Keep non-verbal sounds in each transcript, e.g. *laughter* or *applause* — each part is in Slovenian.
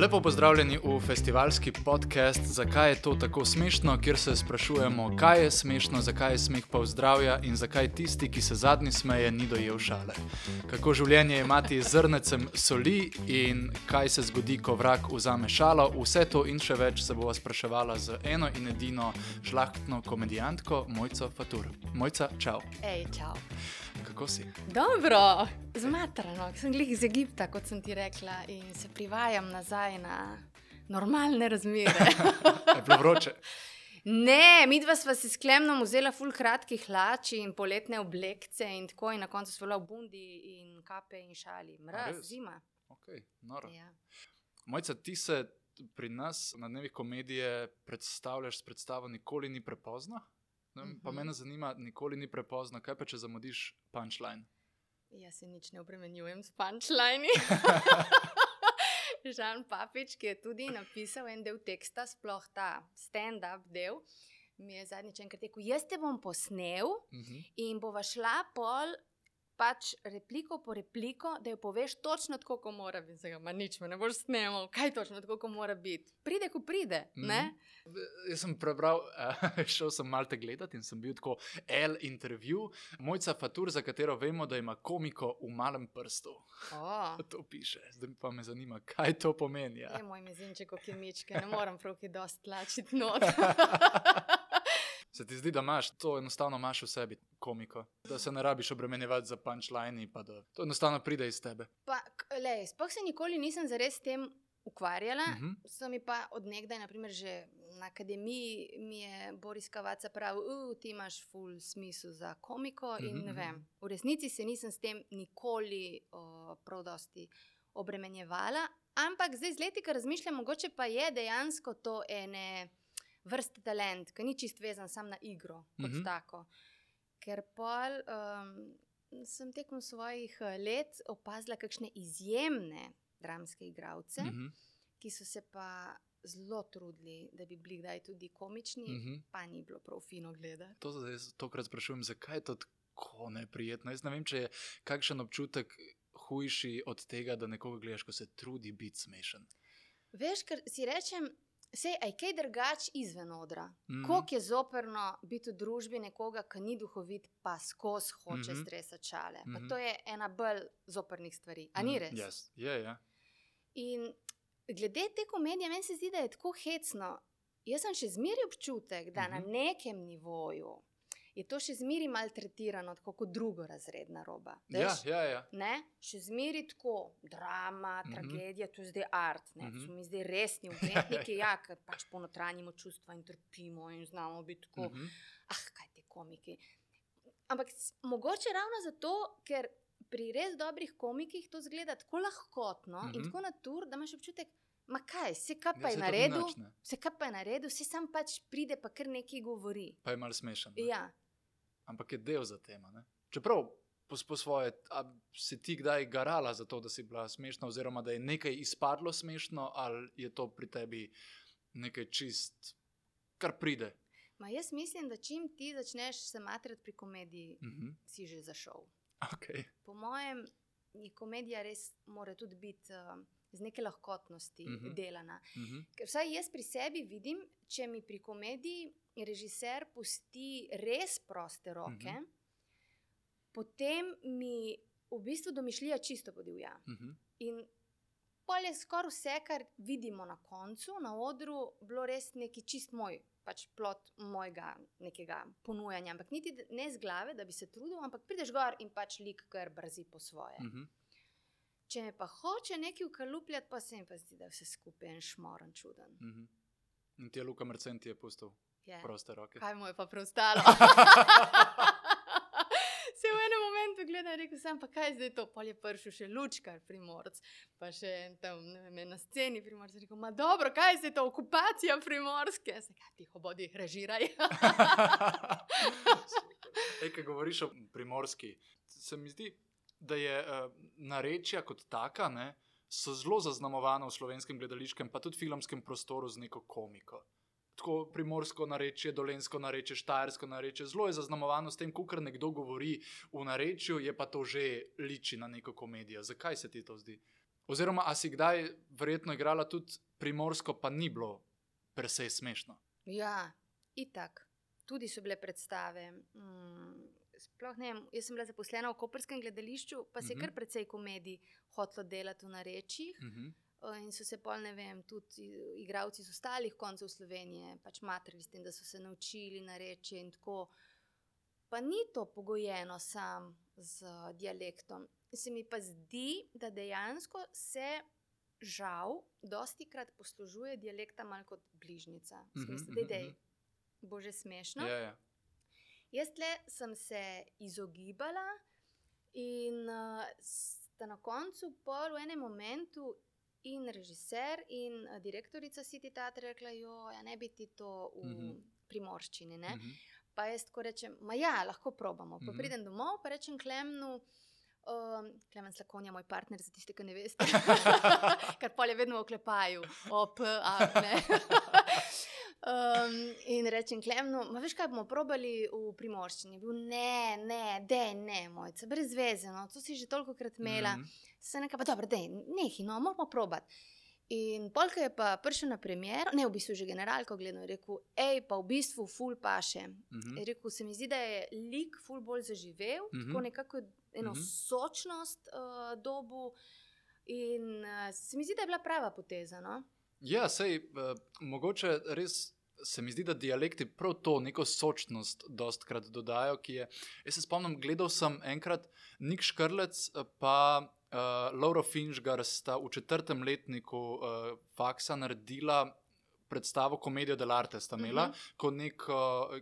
Lepo pozdravljeni v festivalski podcast Zakaj je to tako smešno, kjer se sprašujemo, kaj je smešno, zakaj je smeh pa zdravja in zakaj tisti, ki se zadnji smeje, ni dojel šale. Kako življenje imati z zrnecem soli in kaj se zgodi, ko vrak vzame šalo. Vse to in še več se bova spraševala z eno in edino žlahtno komedijantko Mojco Fatur. Mojca, čau. Ej, čau. Kako si? Dobro, zmatrano, sem glih iz Egipta, kot sem ti rekla, in se privajam nazaj na normalne razmere. *laughs* Je bilo vroče. ne, mi dva sva si sklemno vzela ful kratkih hlač in poletne oblekce in tako, in na koncu sva bila v bundi in kape in šali. Mraz, zima. Okay, noro. Ja. Mojca, ti se pri nas na dnevih komedije predstavljaš s predstavo Nikoli ni prepozno. Ne vem, Pa Mhm. mene zanima, nikoli ni prepozno, kaj pa če zamudiš punchline. Jaz se nič ne obremenjujem s punčlajni. *laughs* Žan Papič, ki je tudi napisal en del teksta, sploh ta stand-up del, mi je zadnjič enkrat rekel: Jaz te bom posnel Mhm. in bova šla pol. Pač repliko po repliko, da jo poveš točno tako, kot mora biti. Zdaj, ma nič me ne boš snemal, kaj točno tako, kot mora biti. Pride, ko pride. Mm. -hmm. Jaz sem prebral, uh, *laughs* šel sem malo te gledati in sem bil tako L intervju, Mojca Fatur, za katero vemo, da ima komiko v malem prstu. oh, *laughs* To piše. Zdaj pa me zanima, kaj to pomeni. Ja. je moj mezinček, kot kemičke, ne morem prav ki dosti tlačiti not. *laughs* Se ti zdi, da imaš to enostavno imaš v sebi, komiko, da se ne rabiš obremenjevati za punčline, pa da to enostavno pride iz tebe. Pa, lej, sploh se nikoli nisem zares s tem ukvarjala. Uh Mhm. -huh. So mi pa odnegdaj, naprimer, že na akademiji, mi je Boris Kavaca pravil, uh, ti imaš full smisel za komiko. In Mhm, ne mhm. vem, v resnici se nisem s tem nikoli uh, prav dosti obremenjevala. Ampak zdaj z leti, ko razmišljam, mogoče pa je dejansko to ene vrste talent, ki ni čist vezan sam na igro kot uh Mhm. -huh. tako. Ker pol um, sem tekom svojih eh, let opazila kakšne izjemne dramske igralce, uh -huh. Mhm. ki so se pa zelo trudili, da bi bili kdaj tudi komični, uh Mhm. -huh. pa ni bilo prav fino gledati. To zdaj jaz tokrat sprašujem, zakaj je to tako neprijetno. Jaz ne vem, če je kakšen občutek hujši od tega, da nekoga gledaš, ko se trudi biti smešen. Veš, ker si rečem. Sej, aj kaj drugače izven odra. Mm Mhm. -hmm. Kako je zoprno biti v družbi nekoga, ki ni duhovit, pa skozi hoče mm Mhm. -hmm. stresati čale. Mm Mhm. -hmm. To je ena bolj zoprnih stvari. A ni res? Yes. Je, ja. In glede te komedije, meni se zdi, da je tako hecno. Jaz sem še zmeraj občutek, da uh -huh. na Mhm. nekem nivoju je to še zmeraj maltretirano, tako kot drugorazredna roba. Ja, ja, ja. Ne? Še zmeraj tako, drama, Mhm. tragedija, to je zdaj art, ne? Mhm. to so mi zdaj resni umetniki, ja, ker pač ponotranjimo čustva in trpimo in znamo biti tako, Mhm. ah, kaj ti komiki. Ampak mogoče ravno zato, ker pri res dobrih komikih to zgleda tako lahkotno uh -huh. in Mhm. tako natur, da imaš občutek, ma kaj, se kaj pa Ja, je saj na redu, nič, ne. se kaj pa je na redu, se sam pač pride, pa kar nekaj govori. Pa je mal smešen. ne. Ja. Ampak je del za tema. Ne? Čeprav po, po svoje, si ti kdaj garala za to, da si bila smešna, oziroma da je nekaj izpadlo smešno, ali je to pri tebi nekaj čist, kar pride. Ma jaz mislim, da čim ti začneš se matrati pri komediji, Mhm. si že zašel. Okay. Po mojem, je komedija res mora tudi biti um, z neke lahkotnosti uh Mhm. -huh. delana. Mhm. Ker vsaj jaz pri sebi vidim, če mi pri komediji režiser pusti res proste roke, uh Mhm. -huh. potem mi v bistvu domišljija čisto podivja. Mhm. In pol je skoraj vse, kar vidimo na koncu, na odru, bilo res neki čist moj. Pač plot mojega nekega ponujanja, ampak niti ne z glave, da bi se trudil, ampak prideš gor in pač lik kar brzi po svoje. Mm. Mhm. Če me pa hoče nekaj ukalupljati, pa se mi pa zdi, da je vse skupaj en šmoren čuden. Mhm. In ti je Luka Mercen ti je pustil Je. proste roke. Kaj mu je pa preostalo? *laughs* Se v enem momentu gleda in reče: Sam pa kaj je zdaj to? Pol je prišel še lučkar, primorc, pa še en tam vem, na sceni primorc. Rekel: Ma dobro, kaj je zdaj to okupacija primorske? Se kaj tiho bodi, režiraj. *laughs* Ej, kaj govoriš o primorski? Se mi zdi, da je uh, narečja kot taka, ne, so zelo zaznamovana v slovenskem gledališkem, pa tudi filmskem prostoru z neko komiko. Tako primorsko narečje, dolensko narečje, štajersko narečje, zelo je zaznamovano s tem, kar nekdo govori v narečju, je pa to že liči na neko komedijo. Zakaj se ti to zdi? Oziroma, a si kdaj verjetno igrala tudi primorsko, pa ni bilo presej smešno. Ja, itak. Tudi so bile predstave. Mm, sploh ne, vem, jaz sem bila zaposlena v Koperskem gledališču, pa se je Mhm. kar precej komedij hotlo delati v narečjih. Mhm. Uh, In so se pol, ne vem, tudi igravci iz ostalih koncev Slovenije pač matrili s tem, da so se naučili nareči in tako. Pa ni to pogojeno sam z uh, dialektom. Se mi pa zdi, da dejansko se žal dosti krat poslužuje dialekta malo kot bližnjica. Mhm, smislu, mhm, da je mhm. bo že smešno. Ja, ja. Jaz tle sem se izogibala in uh, sta na koncu pol v enem momentu in režiser in uh, direktorica City Teatra rekla, jo, ja, ne bi ti to v Mhm. primorščini. Ne? Mhm. Pa jaz tako rečem, ma ja, lahko probamo. Pa Mhm. pridem domov, pa rečem Klemnu. Um, Klemen Slakonja, moj partner, za tiste, ki ne veste, *laughs* ker pol je vedno v oklepaju, op, a ne. Um, in rečem Klemnu, ma veš kaj bomo probali v primorščini. Bil, ne, ne, de, ne, mojca, brez veze, no, to si že toliko krat imela. Mhm. Se nekaj, pa dobro, dej, nehi, no, moramo probati. In polka je pa prišel na premjer, ne v bistvu že generalko gledal, je rekel, hej, pa v bistvu ful paše. Mhm. Je rekel, se mi zdi, da je lik ful bolj zaživel, mm Mhm. -hmm. tako nekako eno mm Mhm. -hmm. sočnost uh, dobu. In uh, se mi zdi, da je bila prava poteza. No? Ja, sej, uh, mogoče res se mi zdi, da dialekti prav to neko sočnost dostkrat dodajo. Je, jaz se spomnim, gledal sem enkrat Nik Škrlec, eh, pa uh, Laura Finžgar sta v četrtem letniku uh, faksa naredila predstavo Komedijo dell'arte, sta imela Mhm. kot nek. Uh,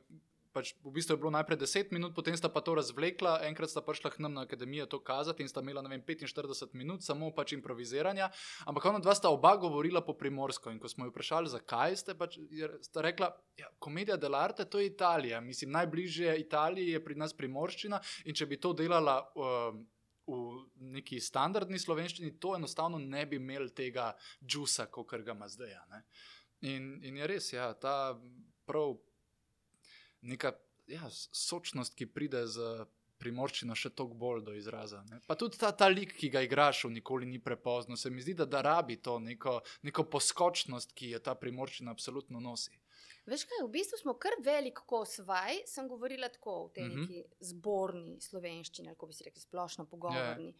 Pač v bistvu je bilo najprej 10 minut, potem sta pa to razvlekla, enkrat sta prišla k nam na akademijo to kazati in sta imela vem, 45 minut samo pač improviziranja. Ampak ona dva sta oba govorila po primorsko. In ko smo jo vprašali, zakaj ste, pač, sta rekla, ja, komedija dell'arte to je Italija. Mislim, najbližje Italiji je pri nas primorščina. In če bi to delala um, v neki standardni slovenščini, to enostavno ne bi imel tega džusa, kot ga ima zdaj. a ne. In, in je res, ja, ta prav neka ja, sočnost, ki pride z. Primorščina še toliko bolj do izraza. Ne? Pa tudi ta, ta lik, ki ga igraš, nikoli ni prepozno. Se mi zdi, da, da rabi to neko, neko poskočnost, ki jo ta primorščina absolutno nosi. Veš kaj, v bistvu smo kar velik kos vaj, sem govorila tako v tej Mhm. neki zborni slovenščini, ali kako bi se rekli, splošno pogovorni,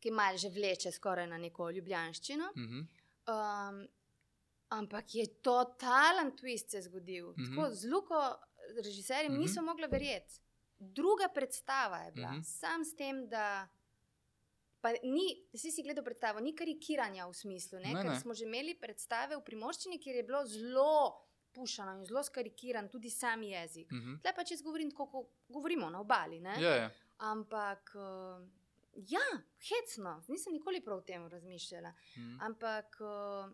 ki malo že vleče skoraj na neko ljubljanščino. Mhm. Um, ampak je totalen twist se zgodil. Mhm. Tako z Luko, režiserjem, Mhm. niso mogli verjeti. Druga predstava je bila, Mhm. sam s tem, da. Pa ni, vsi si gledal predstavo, ni karikiranja v smislu, ne? Ne, ker ne. smo že imeli predstave v Primorščini, kjer je bilo zelo pušano in zelo skarikiran tudi sam jezik. Mhm. Tle pa če govorim tako, kot govorimo na obali. Ne? Ja, ja. Ampak, uh, ja, hecno, nisem nikoli prav o tem razmišljala. Mhm. Ampak, uh,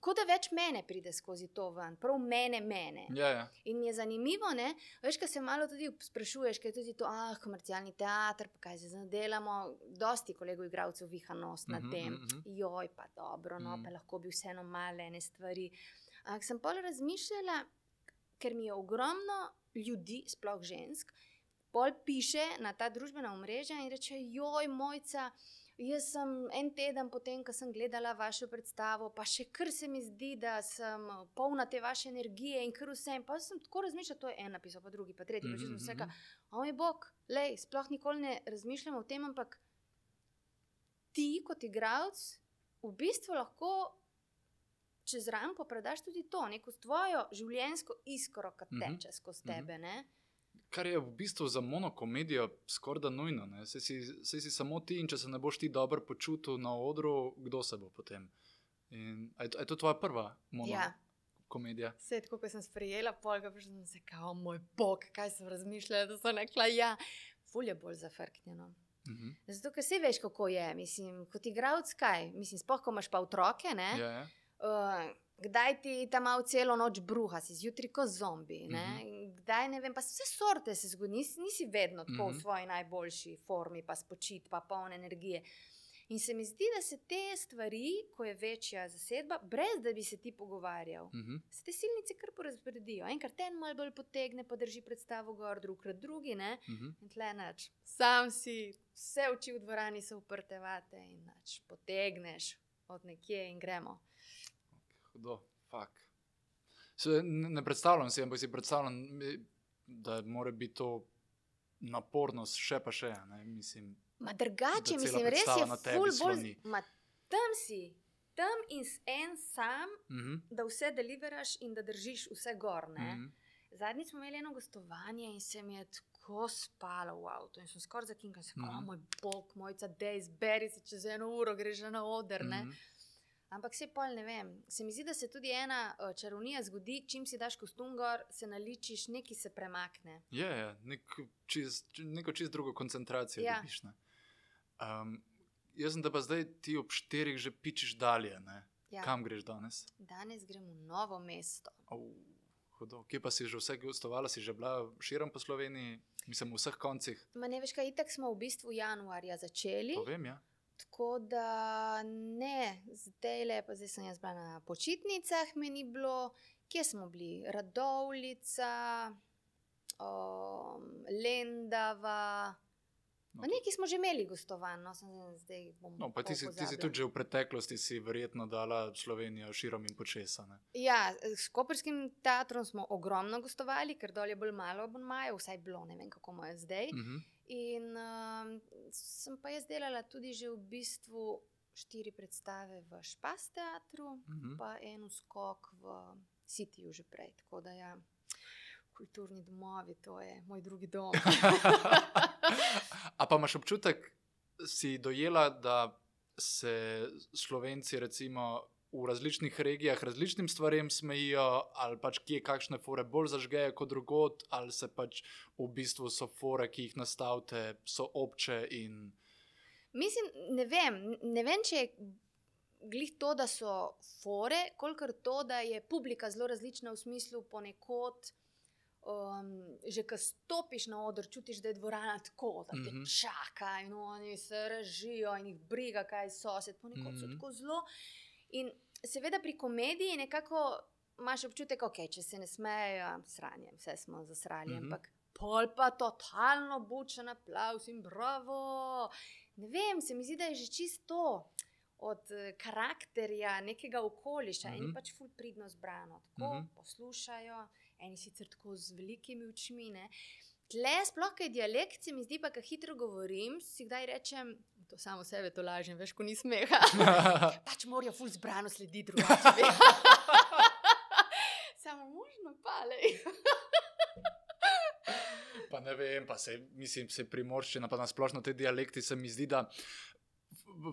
kot da več mene pride skozi to ven, prav mene, mene. Ja, ja. In je zanimivo, ne? veš, kaj se malo tudi sprašuješ, kaj je tudi to, ah, komercialni teater, pa kaj se zdaj delamo. Dosti kolegov, igralcev, viha nos nad Mhm, tem. mhm, mhm. Joj, pa dobro, no, Mhm. pa lahko bi vseeno male stvari. Ampak sem pol razmišljala, ker mi je ogromno ljudi, sploh žensk, pol piše na ta družbena omrežja in reče: Joj, mojca. Jaz sem en teden potem, ko sem gledala vašo predstavo, pa še kar se mi zdi, da sem polna te vaše energije in kar vse. In pa sem tako razmišljala, to je en napisal, pa drugi, pa tretji. Mm Mhm, -hmm, vse, mhm. o moj bog, lej, sploh nikoli ne razmišljam o tem, ampak ti kot igralec v bistvu lahko čez rampo predaš tudi to, neko tvojo življenjsko iskro, ki Mhm, teče skozi mhm. tebe. Ne? Kar je v bistvu za monokomedijo skoraj da nujno. Saj si, saj si samo ti in če se ne boš ti dobro počutil na odru, kdo se bo potem. In, a, je to, a je to tvoja prva Ja. monokomedija? Vse tako, ko sem sprejela polga, pa sem se kao, moj bog, kaj sem razmišljala, da sem rekla, ja, ful je bolj zafrknjeno. Mhm. Zato, ker se veš, kako je, mislim, kot igralec, kaj, mislim, spoh, ko imaš pa otroke, ne, Ja, ja. Uh, kdaj ti tam malo celo noč bruha, si zjutraj kot zombi. Mhm. Mm -hmm. Kdaj ne vem, pa vse sorte se zgodi, nisi, nisi vedno tako mm -hmm. Mhm. v svoji najboljši formi, pa spočit, pa poln energije. In se mi zdi, da se te stvari, ko je večja zasedba, brez da bi se ti pogovarjal, Mhm. se te silnice kar porazporedijo. Enkrat en malo bolj potegne, pa drži predstavo gor, drugkrat drugi. Ne? Mhm. In tle nač, sam si, vse oči v dvorani so uprte vate in nač, potegneš od nekje in gremo. Hudo, fak. Se, ne, predstavljam si, ampak si predstavljam, da mora biti to napornost še pa še. Ne? Mislim, Ma drugače, mislim, res je ful bolj. Ma tam si, tam in en sam, mhm. da vse deliveraš in da držiš vse gor. Ne? Mhm. Zadnjič smo imeli eno gostovanje in se mi je tako spalo v avtu. In sem skoraj zakinkal, se, Mhm. oh, moj bog, mojca, da izberi se čez eno uro, greš na oder. Ne? Mhm. Ampak se pol ne vem. Se mi zdi, da se tudi ena uh, čarovnija zgodi, čim si daš kostum gor, se naličiš, neki se premakne. Je, je nek čist, neko čist drugo koncentracijo Ja. dobiš. ne. Um, jaz sem da pa zdaj ti ob štirih že pičiš dalje. Ne? Ja. Kam greš danes? Danes gremo v novo mesto. Oh, hudo. Kje pa si že vse gostovala, si že bila širom po Sloveniji, mislim, v vseh koncih? Ma ne veš, kaj itak smo v bistvu januarja začeli. To vem, ja. Tako da ne, zdaj le, pa zdaj sem jaz bila na počitnicah, meni bilo, kje smo bili, Radovlica, um, Lendava. No, neki smo že imeli gostovanj, no, zdaj bom. No, pa ti si, ti si tudi že v preteklosti si verjetno dala Slovenijo širom in počesa. Ne? Ja, s Koperskim teatrom smo ogromno gostovali, ker dol je bolj malo abonmajev, vsaj bilo, ne vem kako je zdaj. Mhm. In um, sem pa jaz delala tudi že v bistvu štiri predstave v Špas teatru, Mhm. pa en skok v Cityju že prej. Tako da ja, kulturni domovi, to je moj drugi dom. *laughs* A pa imaš občutek, si dojela, da se Slovenci recimo v različnih regijah različnim stvarem smejijo, ali pač kje kakšne fore bolj zažgejo kot drugot, ali se pač v bistvu so fore, ki jih nastavite, so obče in Mislim, ne vem, ne vem, če je glih to, da so fore, kolikor to, da je publika zelo različna v smislu ponekod. Um, že ko stopiš na oder, čutiš, da je dvorana tako, da te Mhm. čaka in oni se režijo in jih briga, kaj so se. Ponekod so Mhm. tako zelo. In seveda pri komediji nekako imaš občutek, ok, če se ne smejo, sranje, vse smo zasrali, Mhm. ampak pol pa totalno bučen aplaus in bravo. Ne vem, se mi zdi, da je že čisto od eh, karakterja nekega okoliša in Mhm. je pač ful pridno zbrano. Tako Mhm. poslušajo, eni sicer tako z velikimi očmi. Ne. Tle, sploh kaj je dialekt, se mi zdi, pa ko hitro govorim, si kdaj rečem, to samo sebe to lažem, veš, ko ni smeha. *laughs* pač morajo ful zbrano slediti drugače. *laughs* Samo možno palej. Pa ne vem, pa se, mislim, se primorščina, pa nasplošno te dialekti se mi zdi, da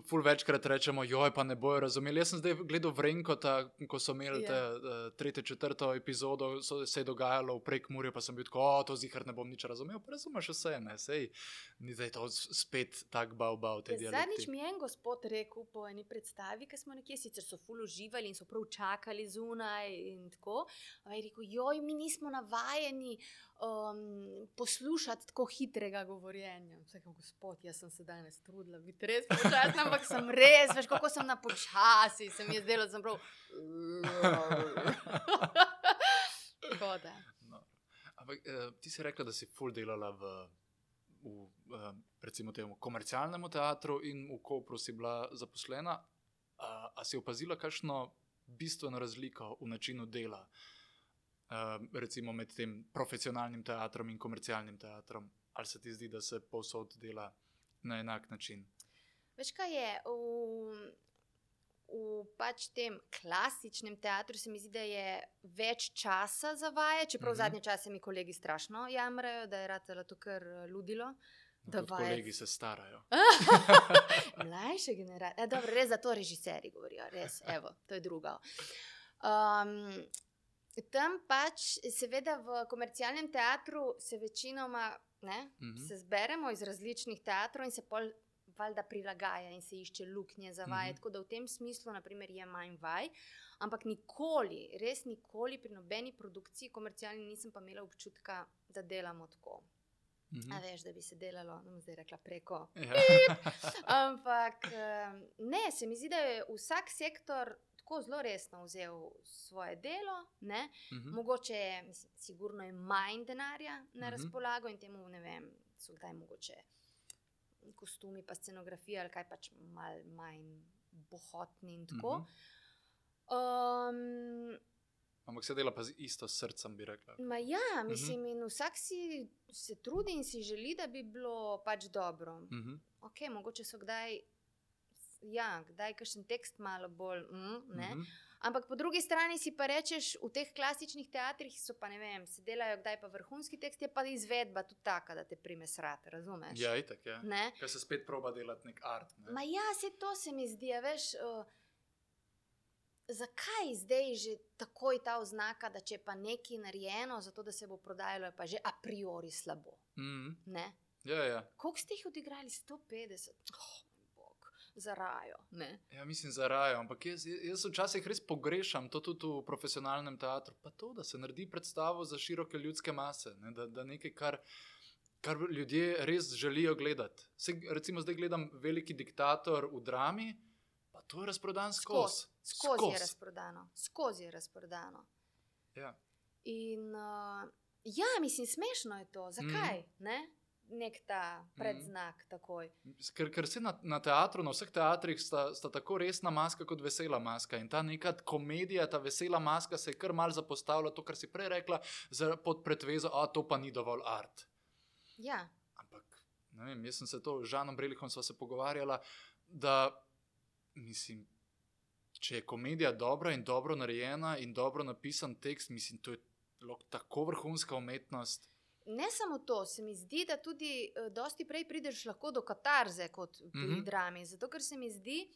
ful večkrat rečemo, joj, pa ne bojo razumeli. Jaz sem zdaj gledal Vrenkota, ko so imeli Ja. te uh, tretjo, četrto epizodo, so, se je dogajalo v prekmurju, pa sem bil tako, o, to zihar ne bom nič razumel, pa razumeš vse, ne, sej, ni zdaj to spet tak bau bau te Ja, zadnjič mi je en gospod rekel po eni predstavi, ki smo nekje sicer so ful uživali in so prav čakali zunaj in tako. A je rekel, joj, mi nismo navajeni um, poslušati tako hitrega govorjenja. Vsakega gospod, jaz sem se danes trudila biti res počasna, ampak sem res, veš, kako sem na počasi, se mi je zdelo, da sem prav. *laughs* No. Ampak uh, ti si rekla, da si ful delala v, v uh, recimo temu komercialnem teatru in v Kopru si bila zaposlena. Uh, a si opazila kakšno bistveno razliko v načinu dela, uh, recimo med tem profesionalnim teatrom in komercialnim teatrom? Ali se ti zdi, da se povsod dela na enak način? Veš, kaj je? V, v pač tem klasičnem teatru se mi zdi, da je več časa za vaje, čeprav Mhm. mm -hmm. zadnje čase mi kolegi strašno jamrajo, da je ratalo to kar eh, ludilo. No, Da vaje- kolegi se starajo. *laughs* Mlajše generacije, dobro, res za to režiserji govorijo, res, evo, to je drugo. Um, tam pač, seveda, v komercialnem teatru se večinoma ne, Mhm. se zberemo iz različnih teatrov in se pol valjda prilagaja in se išče luknje za vaje. Mhm. Tako da v tem smislu, naprimer, je manj vaj. Ampak nikoli, res nikoli pri nobeni produkciji komercialni nisem pa imela občutka, da delamo tako. Mhm. A veš, da bi se delalo, bom zdaj rekla preko. Ja. Ampak em, ne, se mi zdi, da je vsak sektor tako zelo resno vzel svoje delo. Ne? Mhm. Mogoče je, mislim, sigurno je manj denarja na Mhm. razpolago in temu ne vem, so kdaj mogoče kostumi, pa scenografija ali kaj pač mal manj bohotni in tako. Mhm. Um, Ampak se dela pa z isto srcem, bi rekla. Ma ja, Mhm. mislim, in vsak si se trudi in si želi, da bi bilo pač dobro. Mhm. Ok, mogoče so kdaj, ja, kdaj kakšen tekst malo bolj. Mm, ne? Mhm. Ampak po drugi strani si pa rečeš, v teh klasičnih teatrih so pa ne vem, se delajo kdaj pa vrhunski tekst, je pa izvedba tudi taka, da te prime srat, razumeš? Ja, itak je. Ne? Ker se spet proba delati nek art. Ne? Ma ja, se to se mi zdi, a veš. Uh, Zakaj zdaj že takoj ta oznaka, da če je pa nekaj narejeno, zato da se bo prodajalo, je pa že a priori slabo? Mhm. Ne? Ja, ja. Koliko ste jih odigrali? 150, oh, za rajo. Ne? Ja, mislim, za rajo, ampak jaz, jaz včasih res pogrešam to tudi v profesionalnem teatru. Pa to, da se naredi predstavo za široke ljudske mase, ne? da, da nekaj, kar, kar ljudje res želijo gledati. Se, recimo, zdaj gledam Veliki diktator v drami, pa to je razprodan skozi. Skozi je razprodano, skozi je razprodano. Ja. In uh, ja, mislim, smešno je to. Zakaj? Mm. Ne? Nek ta predznak mm. takoj. Ker, ker se na, na teatru, na vseh teatrih, sta, sta tako resna maska kot vesela maska. In ta neka komedija, ta vesela maska se je kar mal zapostavila, to, kar si prej rekla, za, pod pretvezo, da to pa ni dovolj art. Ja. Ampak, ne vem, jaz sem se to z Žanom Brelihom sva se pogovarjala, da mislim. Če je komedija dobra in dobro narejena in dobro napisan tekst, mislim, to je tako vrhunska umetnost. Ne samo to, se mi zdi, da tudi uh, dosti prej prideš lahko do katarze kot pri mm. -hmm. drami. Zato, ker se mi zdi,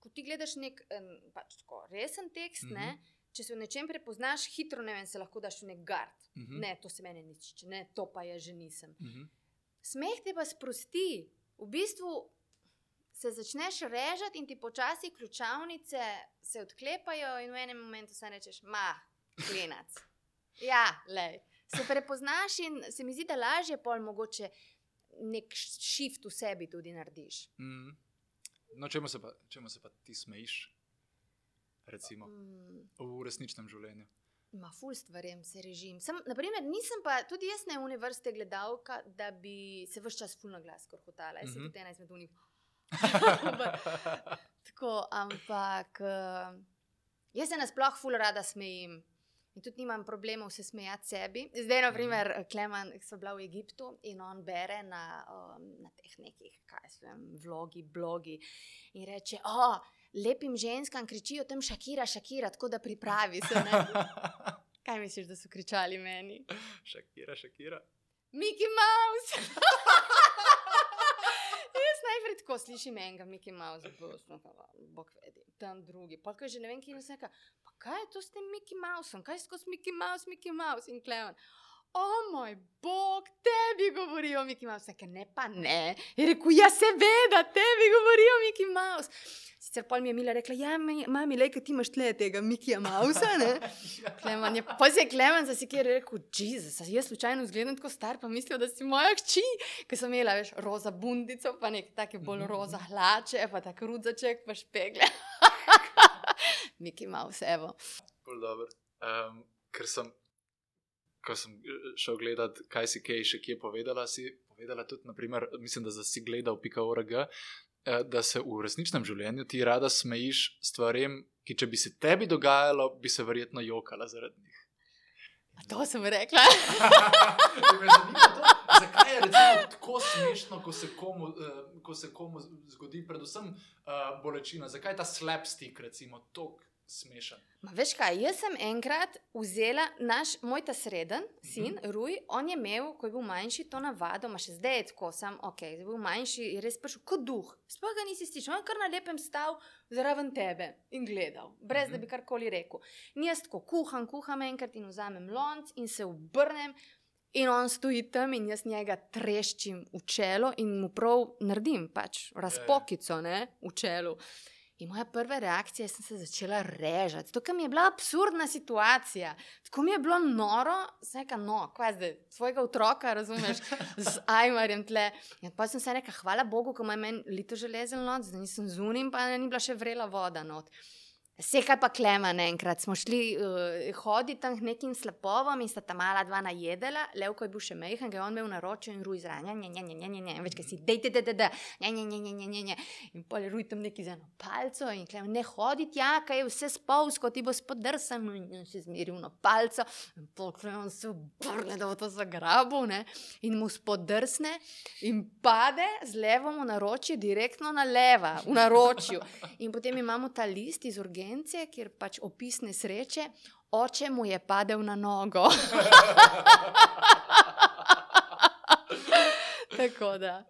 ko ti gledaš nek um, pač tako, resen tekst, mm -hmm. ne, Mhm. če se v nečem prepoznaš, hitro ne vem, se lahko daš v nek gard. Mm. -hmm. Ne, to se meni ne tiče, ne, to pa jaz že nisem. Mhm. Smeh te pa sprosti. V bistvu se začneš režati in ti počasi ključavnice se odklepajo, in v enem momentu se rečeš, ma, klinac. Ja, lej. Se prepoznaš in se mi zdi, da lažje pol mogoče nek shift v sebi tudi narediš. Mm. No, čemu se, pa, čemu se pa ti smejiš, recimo, Mm, v resničnem življenju? ma, ful stvarem se režim. Sem, naprimer, nisem pa tudi jaz ne une vrste gledalka, da bi se vse čas ful na glas korhotala. Jaz sem Mhm. tudi ena izmed unih. *laughs* Tako, ampak uh, jaz se nasploh ful rada smejim. In tudi nimam problemov se smejati sebi. Zdaj, na primer, Kleman, ki so bila v Egiptu in on bere na, um, na teh nekih, kaj se vem, vlogi, blogi. In reče, o, lepim ženskam kričijo tam šakira, šakira, tako da pripravi se. Ne? *laughs* Kaj misliš, da so kričali meni? Šakira, šakira. Mickey Mouse! *laughs* Tako slišim enega Mickey Mouse, bog vedi, tam drugi. Pa kaj že ne vem, kje je vse. Pa kaj je to s tem Mickey Mouseom, kaj je skozi Mickey Mouse, Mickey Mouse in Kleon. O moj bog, tebi govorijo Mickey Mouse, ker ne pa ne. Je rekel, ja, seveda, tebi govorijo Mickey Mouse. Sicer pol mi je Mila rekla, ja, mi- mami, lej, ti imaš tle tega Mickeyja Mausa, ne? *laughs* Kleman je, pa se je Kleman zasekir rekel, Jezus, jaz slučajno izgledam tako star, pa mislijo, da si moja hči, ker sem imela, veš, roza bundico, pa nek take bolj Mhm. roza hlače, pa tak rudzaček, pa špegle. *laughs* Mickey Mouse, evo. Bolj dober. Um, ker sem, ko sem eh, šel gledat, kaj si kaj še kje povedala, si povedala tudi, naprimer, mislim, da si gledal pika.org, eh, da se v resničnem življenju ti rada smejiš stvarem, ki če bi se tebi dogajalo, bi se verjetno jokala zaradi njih. A to sem rekla. *laughs* To, Zakaj je tako smešno, ko se komu, uh, ko se komu zgodi, predvsem uh, bolečina? Zakaj je ta slapstick, recimo, tako smešen? Ma, veš kaj, jaz sem enkrat vzela naš, moj ta sreden sin, mm -hmm. Ruj, on je imel, ko je bil manjši, to navado, ma še zdaj je tako, sam ok, zdaj je bil manjši, je res prišel kot duh. Sploh ga nisi slišal, on je kar na lepem stal zraven tebe in gledal, brez mm -hmm. da bi karkoli rekel. In jaz tako kuham, kuham enkrat in vzamem lonc in se obrnem. In on stoji tam, in jaz njega treščim v čelo, in mu prav naredim, pač razpokico ne, v čelu. In moja prva reakcija, jaz sem se začela režati, to mi je bila absurdna situacija. Tako mi je bilo noro, vseka no, kaj zdaj, svojega otroka, razumeš, z ajmarjem tle. In pa sem se rekla, hvala Bogu, ko ima meni lito železel noč, da nisem zunim, pa ni bila še vrela voda not. Vse kaj pa klema naenkrat. Smo šli uh, hoditi tam nekim slapovom in sta ta mala dva najedela, Levko je bil še mehen, ga je on imel na roču in ruj zraven, ne, ne, ne, ne, ne, ne, več kaj si, dej, dej, dej, dej, ne, ne, ne, ne, ne, ne, ne. In pol je ruj tam neki z eno palco in klema, ne hoditi, ja, kaj je vse spolsko, ti bo spodrsan, in še zmeril na palco. In pol klema se obrne, da bo to zagrabil, ne, in mu spodrsne in pade z levo mu naročje direktno na leva, v naročju. In potem imamo ta list iz urgencije agencije, kjer pač opis nesreče, oče mu je padel na nogo. *laughs* Tako da.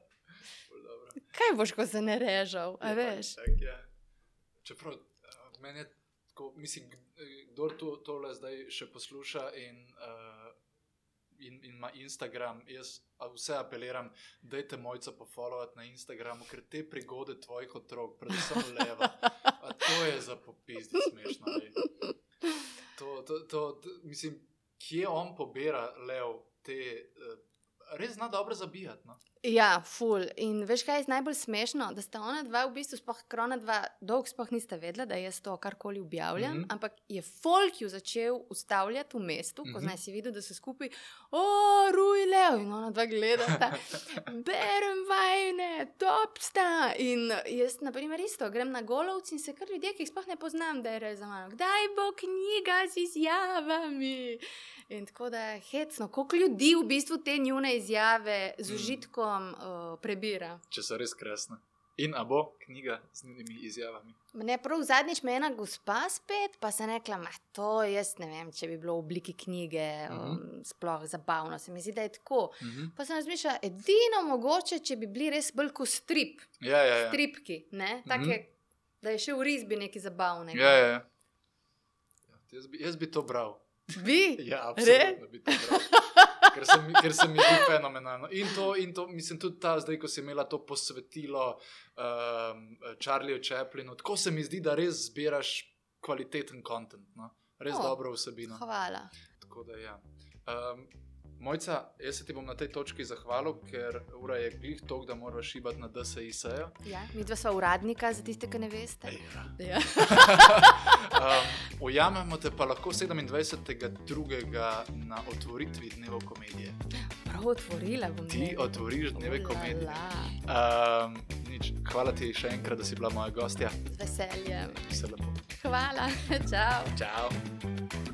Kaj boš, ko se ne režal? Ja, veš? Tak, ja. Čeprav meni je tako, mislim, kdo to, tole zdaj še posluša in, uh, in, in ima Instagram, jaz vse apeliram, dajte mojca pofollowati na Instagramu, ker te prigode tvojih otrok, predvsem leva. To je za popizdi smešno. To, to, to, to, mislim, kje on pobira lev te. Uh, res zna dobro zabijati. No? Ja, ful. In veš, kaj je najbolj smešno? Da sta ona dva, v bistvu, spoh krona dva, dolgo spoh nista vedela, da jaz to karkoli objavljam, mm -hmm. ampak je folk ju začel ustavljati v mestu, ko mm -hmm. znaj si videl, da se skupaj, o, ruj lev, in ona dva gledata, *laughs* berem vajne, top sta. In jaz, na primer, isto, grem na golovci in se kar ljudje, ki jih spoh ne poznam, da je res za mano. Kdaj bo knjiga z izjavami? In tako da je hecno, koliko ljudi v bistvu te njune izjave z mm. užitkom uh, prebira. Če so res krasne. In a bo knjiga z njunimi izjavami. Ne, prav zadnjič me je ena gospa spet, pa se rekla, da to jaz ne vem, če bi bilo v obliki knjige, uh -huh. um, sploh zabavno. Se mi zdi, da je tako. Uh mhm. -huh. Pa sem razmišljala, edino mogoče, če bi bili res bolj kot strip. Ja, ja, ja. Stripki, ne? Take, uh mhm. -huh. da je še v risbi nekaj zabavnega. Ja, ja, ja. ja jaz, bi, jaz bi to bral. Bi? Ja, absolutno bi to. Ker se, mi, ker se mi zdi fenomenalno. In to, in to, mislim, tudi ta, zdaj, ko si imela to posvetilo um, Charlieju Chaplinu, tako se mi zdi, da res zbiraš kvaliteten kontent, no? res oh, dobro vsebino. Hvala. Tako da, ja. Um, Mojca, jaz se ti bom na tej točki zahvalil, ker ura je glih tok, da moraš šibati na DSI-sejo. Ja, mi dva sva uradnika, za tiste, ki ne veste. Ja. Ja. *laughs* um, ujamemo te pa lahko 27.2. na otvoritvi dneva komedije. Prav otvorila bom. Ti otvoriš dneve komedije. Um, nič, hvala ti še enkrat, da si bila moja gostja. Z veseljem. Vse lepo. Hvala, *laughs* čau. Čau.